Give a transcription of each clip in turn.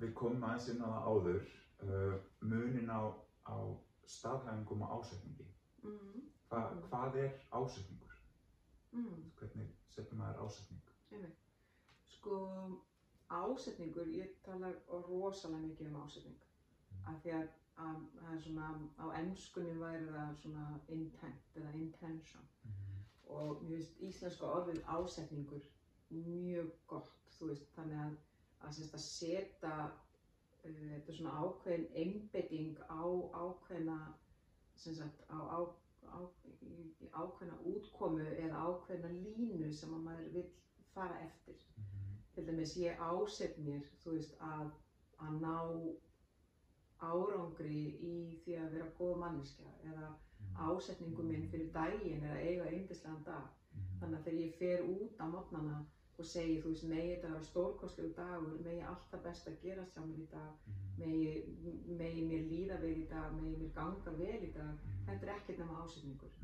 við komum aðeins inn á það áður, uh, munin á, á staðhæfingum og ásetningi. Mm. Hva, Mm. Hvað er ásetningur? Mm. Hvernig setur maður ásetning? Einmitt. Sko, ásetningur, ég tala rosalega mikið um ásetning. Af því að, að það er svona, á ennskunni væri það svona intent eða intention. Og mér finnst íslenska orðið ásetningur mjög gott, þú veist, þannig að, að, að setja uh, þetta svona ákveðin einbetting á ákveðna, sem sagt, á, á, á, ákveðna útkomu eða ákveðna línu sem að maður vill fara eftir. Til dæmis ég áset mér, veist, að, að ná árangri í því að vera góð manneskja eða ásetningu minn fyrir daginn að eiga yndislegan dag. Þannig að þegar ég fer út á mótnana og segi, þú veist, megi þetta vera stórkostlegu dagur, megi allt það best að gerast hjá mér í dag, megi, megi mér líða vel í dag, megi mér ganga vel í dag, þetta er ekkert nema ásetningur.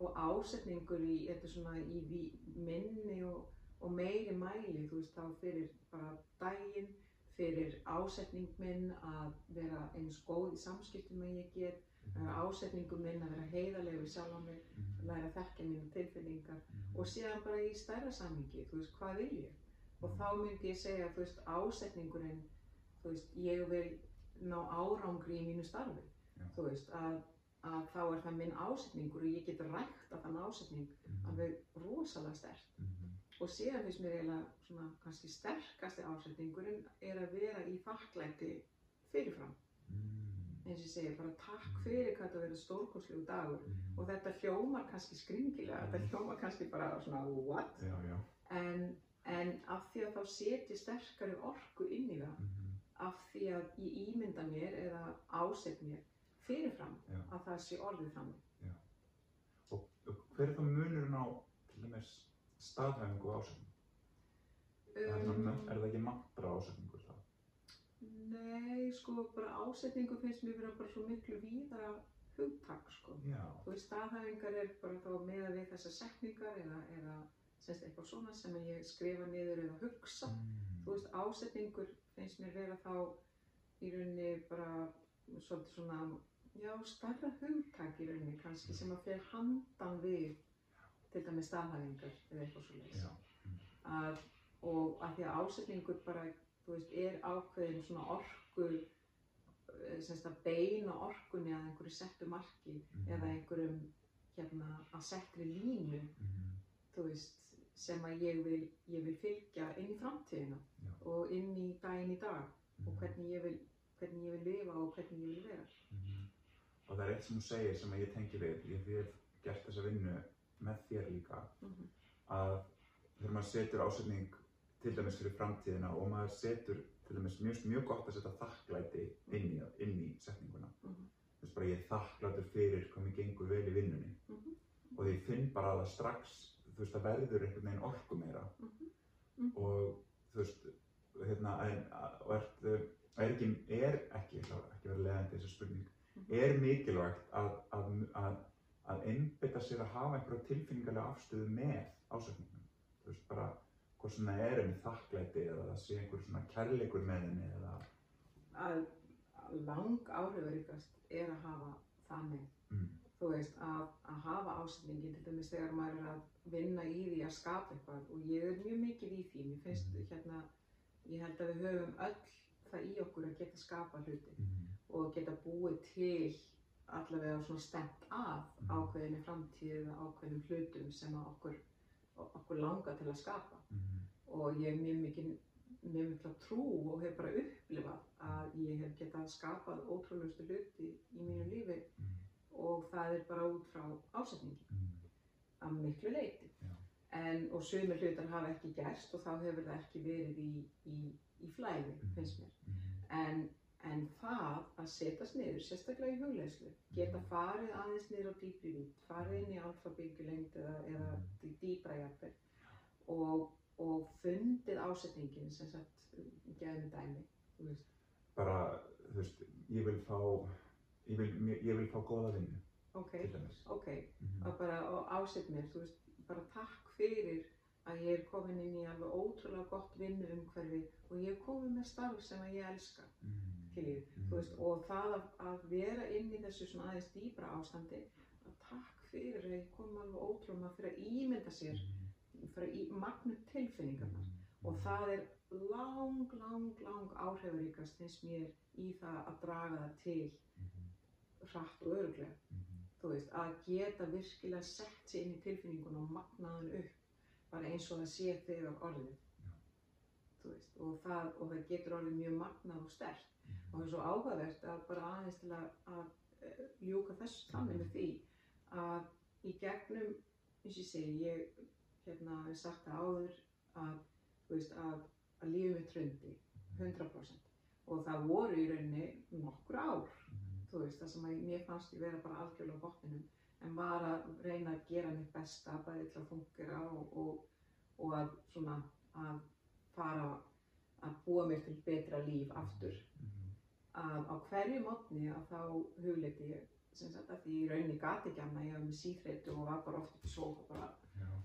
Og ásetningur í, þetta svona í minni og, og meiri mæli, þú veist, þá fyrir bara daginn, fyrir ásetning minn að vera eins góð í samskiptum að ég get, ásetningu minn að vera heiðarlegu sjálf á mig, læra að þekkja mínu tilfinningar og síðan bara í stærra samhengi, þú veist, hvað vil ég? Og þá myndi ég segja, þú veist, ásetningurinn, þú veist, ég vil ná árangri í mínu starfi, Já. þú veist, að, að þá er það minn ásetningur og ég get rækt að þann ásetning alveg rosalega sterk. Og síðan finnst mér eiginlega svona kannski sterkasti ásetningurinn er að vera í þakklæti fyrirfram. Eins og ég segi, bara takk fyrir hvað þetta verður stórkostlegu dagur og þetta hljómar kannski skringilega, þetta hljómar kannski bara svona what? Já, já. En, en af því að þá setji sterkari orku inn í það, af því að ég ímynda mér eða ásett mér fyrirfram Já. að það sé orðið þannig. Og og hver er þá munurinn á til dæmis staðhæfingu? Er, Um, er það ekki mantra ásetningur þá? Nei, sko, bara ásetningu finnst mér vera bara svo miklu víðara hugtak, sko. Já. Þú veist, staðhæfingar er bara þá meða við þessar setningar eða, eða semst eitthvað svona sem ég skrifa niður eða hugsa. Þú veist, ásetningur finnst mér vera þá í rauninni bara svolítið svona, já, starra hugtak í rauninni kannski sem að fer handan við til dæmis staðhæfingar eða eitthvað svo Já. að, og að því að ásetningur bara, þú veist, er ákveðin svona orku, eh, semst að beina orkunni að einhverju settu marki eða einhverjum hérna að settri línu, þú veist, sem að ég vil, ég vil fylgja inn í framtíðina Já. og inn í daginn í dag og hvernig ég vil, hvernig ég vil lifa og hvernig ég vil vera. Mhm. Og það er eitt sem þú segir sem að ég tengi við, ég hef gert þessa vinnu með þér líka, Mhm. að þegar maður setur ásetning til dæmis fyrir framtíðina og maður setur til dæmis mjög, mjög gott að setja þakklæti inn í, inn í setninguna. Mhm. Þú veist bara ég er þakklætur fyrir hvað mér gengur vel í vinnunni Mhm. og því finn bara að strax, þú veist, það verður einhvern veginn orku meira Mhm. Mhm. og þú veist, hérna, en, og ert, er ekki, er ekki, ekki að vera leiðandi þessu spurning, Mhm. er mikilvægt að, að, að, að einbytta sér að hafa einhverja tilfinningarlega afstöðu með ásökningum, þú veist, bara hvað svona er henni þakklæti eða það sé einhver svona kærleikur með henni eða, Að, lang áhrifaríkast er að hafa með. mm, þú veist, að, að hafa ásetningin til dæmis þegar maður er að vinna í því að skapa eitthvað og ég er mjög mikið í því, mér finnst Mhm. hérna, ég held að við höfum öll það í okkur að geta skapa hluti mm, og geta búið til allavega svona stemt af Mhm. ákveðinni framtíð eða ákveðinum hlutum sem að okkur, okkur langar til að skapa mm, og ég hef mjög mikið mjög mikla trú og hef bara upplifað að ég hef getað skapað ótrúlegustu hluti í mínu lífi mm, og það er bara út frá ásetningi mm, að miklu leiti. Já. En, og sumir hlutar hafa ekki gerst og þá hefur það ekki verið í, í, í flæði, Mhm. finnst mér. mm, En, en það að setjast niður, sérstaklega í hugleyslu, geta farið aðeins niður á dýpri vít, farið inn í alfabylgjulengd eða, eða dýpra jafnvel og, og fundið ásetningin sem sagt, gefum dæmi, þú veist. bara, þú veist, ég vil fá, ég vil, ég vil fá góða vinnu, Ok, til dæmis. ok, Mm, að bara mér, þú veist, bara takk fyrir að ég er komin inn í alveg ótrúlega gott vinnu umhverfi og ég er komin með starf sem að ég elska Mm. Skiljið, þú veist, og það að, að vera inn í þessu svona aðeins dýbra ástandi að takk fyrir að ég kom alveg ótrúlega fyrir að ímynda sér fyrir að í, magna tilfinningarnar. Og það er lang, lang, lang áhrifaríkast finnst mér í það að draga það til hratt og öruglega þú veist, að geta virkilega sett sér inn í tilfinninguna og magnaðan upp bara eins og það sé þegar orðið veist, og það, og það getur orðið mjög magnað og stert og það er svo áhugavert að bara aðeins til að, að eh, ljúka þessu þannig með því að í gegnum, eins og ég segi, ég hérna hef sagt það áður að, veist, að, að lífið mitt hrundi 100% og það voru í rauninni nokkur ár þú veist, það sem að mér fannst ég vera bara algjörlega á botninum en var að reyna að gera mitt besta bæði til að fungera og, og, og að svona að fara að búa mér til betra líf aftur. Að á hverju mótni að þá hugleiti ég sem sagt að því í rauninni gati ekki annað ég var með síþreitu og var bara oft upp í sófa bara,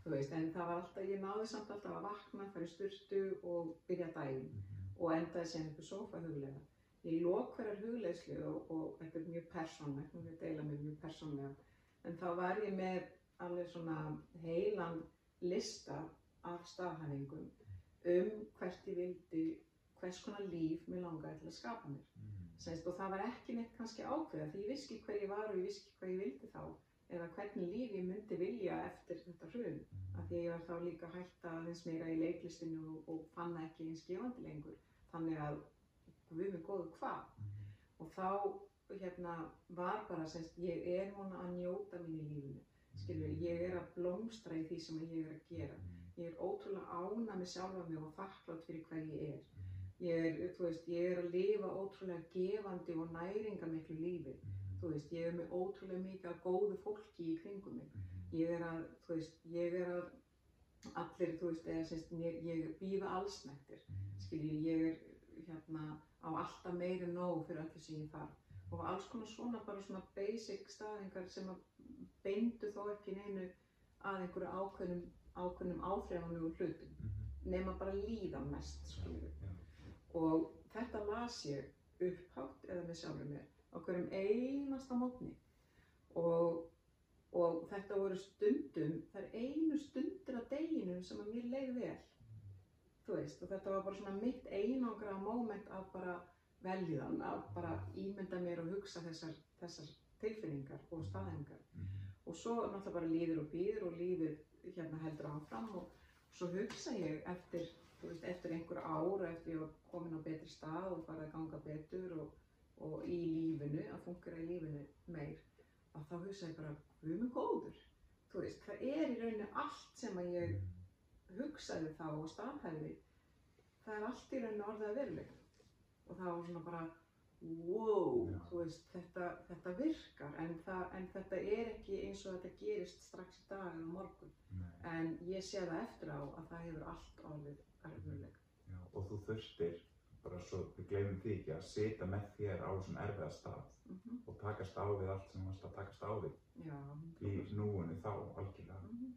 þú veist, en það var alltaf, ég náði samt alltaf að vakna, fara í sturtu og byrja daginn og endaði sem upp í sófa huglega ég lók hverjar hugleislu og, og þetta er mjög persónlegt, nú að deila mér mjög persónlega, en þá var ég með alveg svona heilan lista af staðhæfingum um hvert ég vildi, hvers konar líf mér langaði til að skapa mér. Senst, og það var ekki neitt kannski ákveða því ég vissi ekki hver ég var og ég vissi ekki hvað ég vildi þá eða hvernig líf ég myndi vilja eftir þetta hrun. Af því að ég var þá líka hægt aðeins meira í leiklistinu og, og fann ekki eins gefandi lengur. Þannig að við með góðu hvað? Og þá hérna var bara semst ég er núna að njóta mín í lífinu. Skilur, ég er að blómstra í því sem ég er að gera ég er ótrúlega ána með sjálfa mig og þakklátt fyrir hver ég er. Ég er, þú veist, ég er að lifa ótrúlega gefandi og næringamiklu lífi. Þú veist, ég er með ótrúlega mikið af góðu fólki í kringum mig. Ég er að, þú veist, ég er að allir, þú veist, eða semst mér, ég býða allsnættir skiljið, ég er hérna á alltaf meiri nóg fyrir öllu sem ég þarf. Og alls konar svona bara svona basic staðingar sem að beindu þó ekki neinu að einhverju ákveðnum ákveðnum áþreifanlegu hlutum. Nema bara líða mest skiljið og þetta las ég upphátt eða með sjálfur mér á hverjum einasta mótni og, og þetta voru stundum, það er einu stundir að deginu sem að mér leið vel. Þú veist, og þetta var bara svona mitt einangra moment að bara veljiðan, að bara ímynda mér og hugsa þessar, þessar tilfinningar og staðhengar og svo náttúrulega bara líður og býður og líður hérna heldur áfram og svo hugsa ég eftir veist, eftir einhver ár, eftir ég var komin á betri stað og farið að ganga betur og, og í lífinu, að fungera í lífinu meir, að þá hugsa ég bara, við erum góður. Þú veist, það er í rauninni allt sem að ég hugsaði þá og staðhæði, það er allt í rauninni orðið að veruleika. Og það var svona bara, wow, Já. þú veist, þetta, þetta virkar, en, það, en þetta er ekki eins og þetta gerist strax í dag eða morgun. En ég sé það eftir á að það hefur allt orðið erfiðuleika. Já, og þú þurftir, bara svo við gleymum því ekki, að sita með þér á þessum erfiða stað Mm og takast á við allt sem þú varst að takast á við Já, í núinu þá algjörlega. Mhm.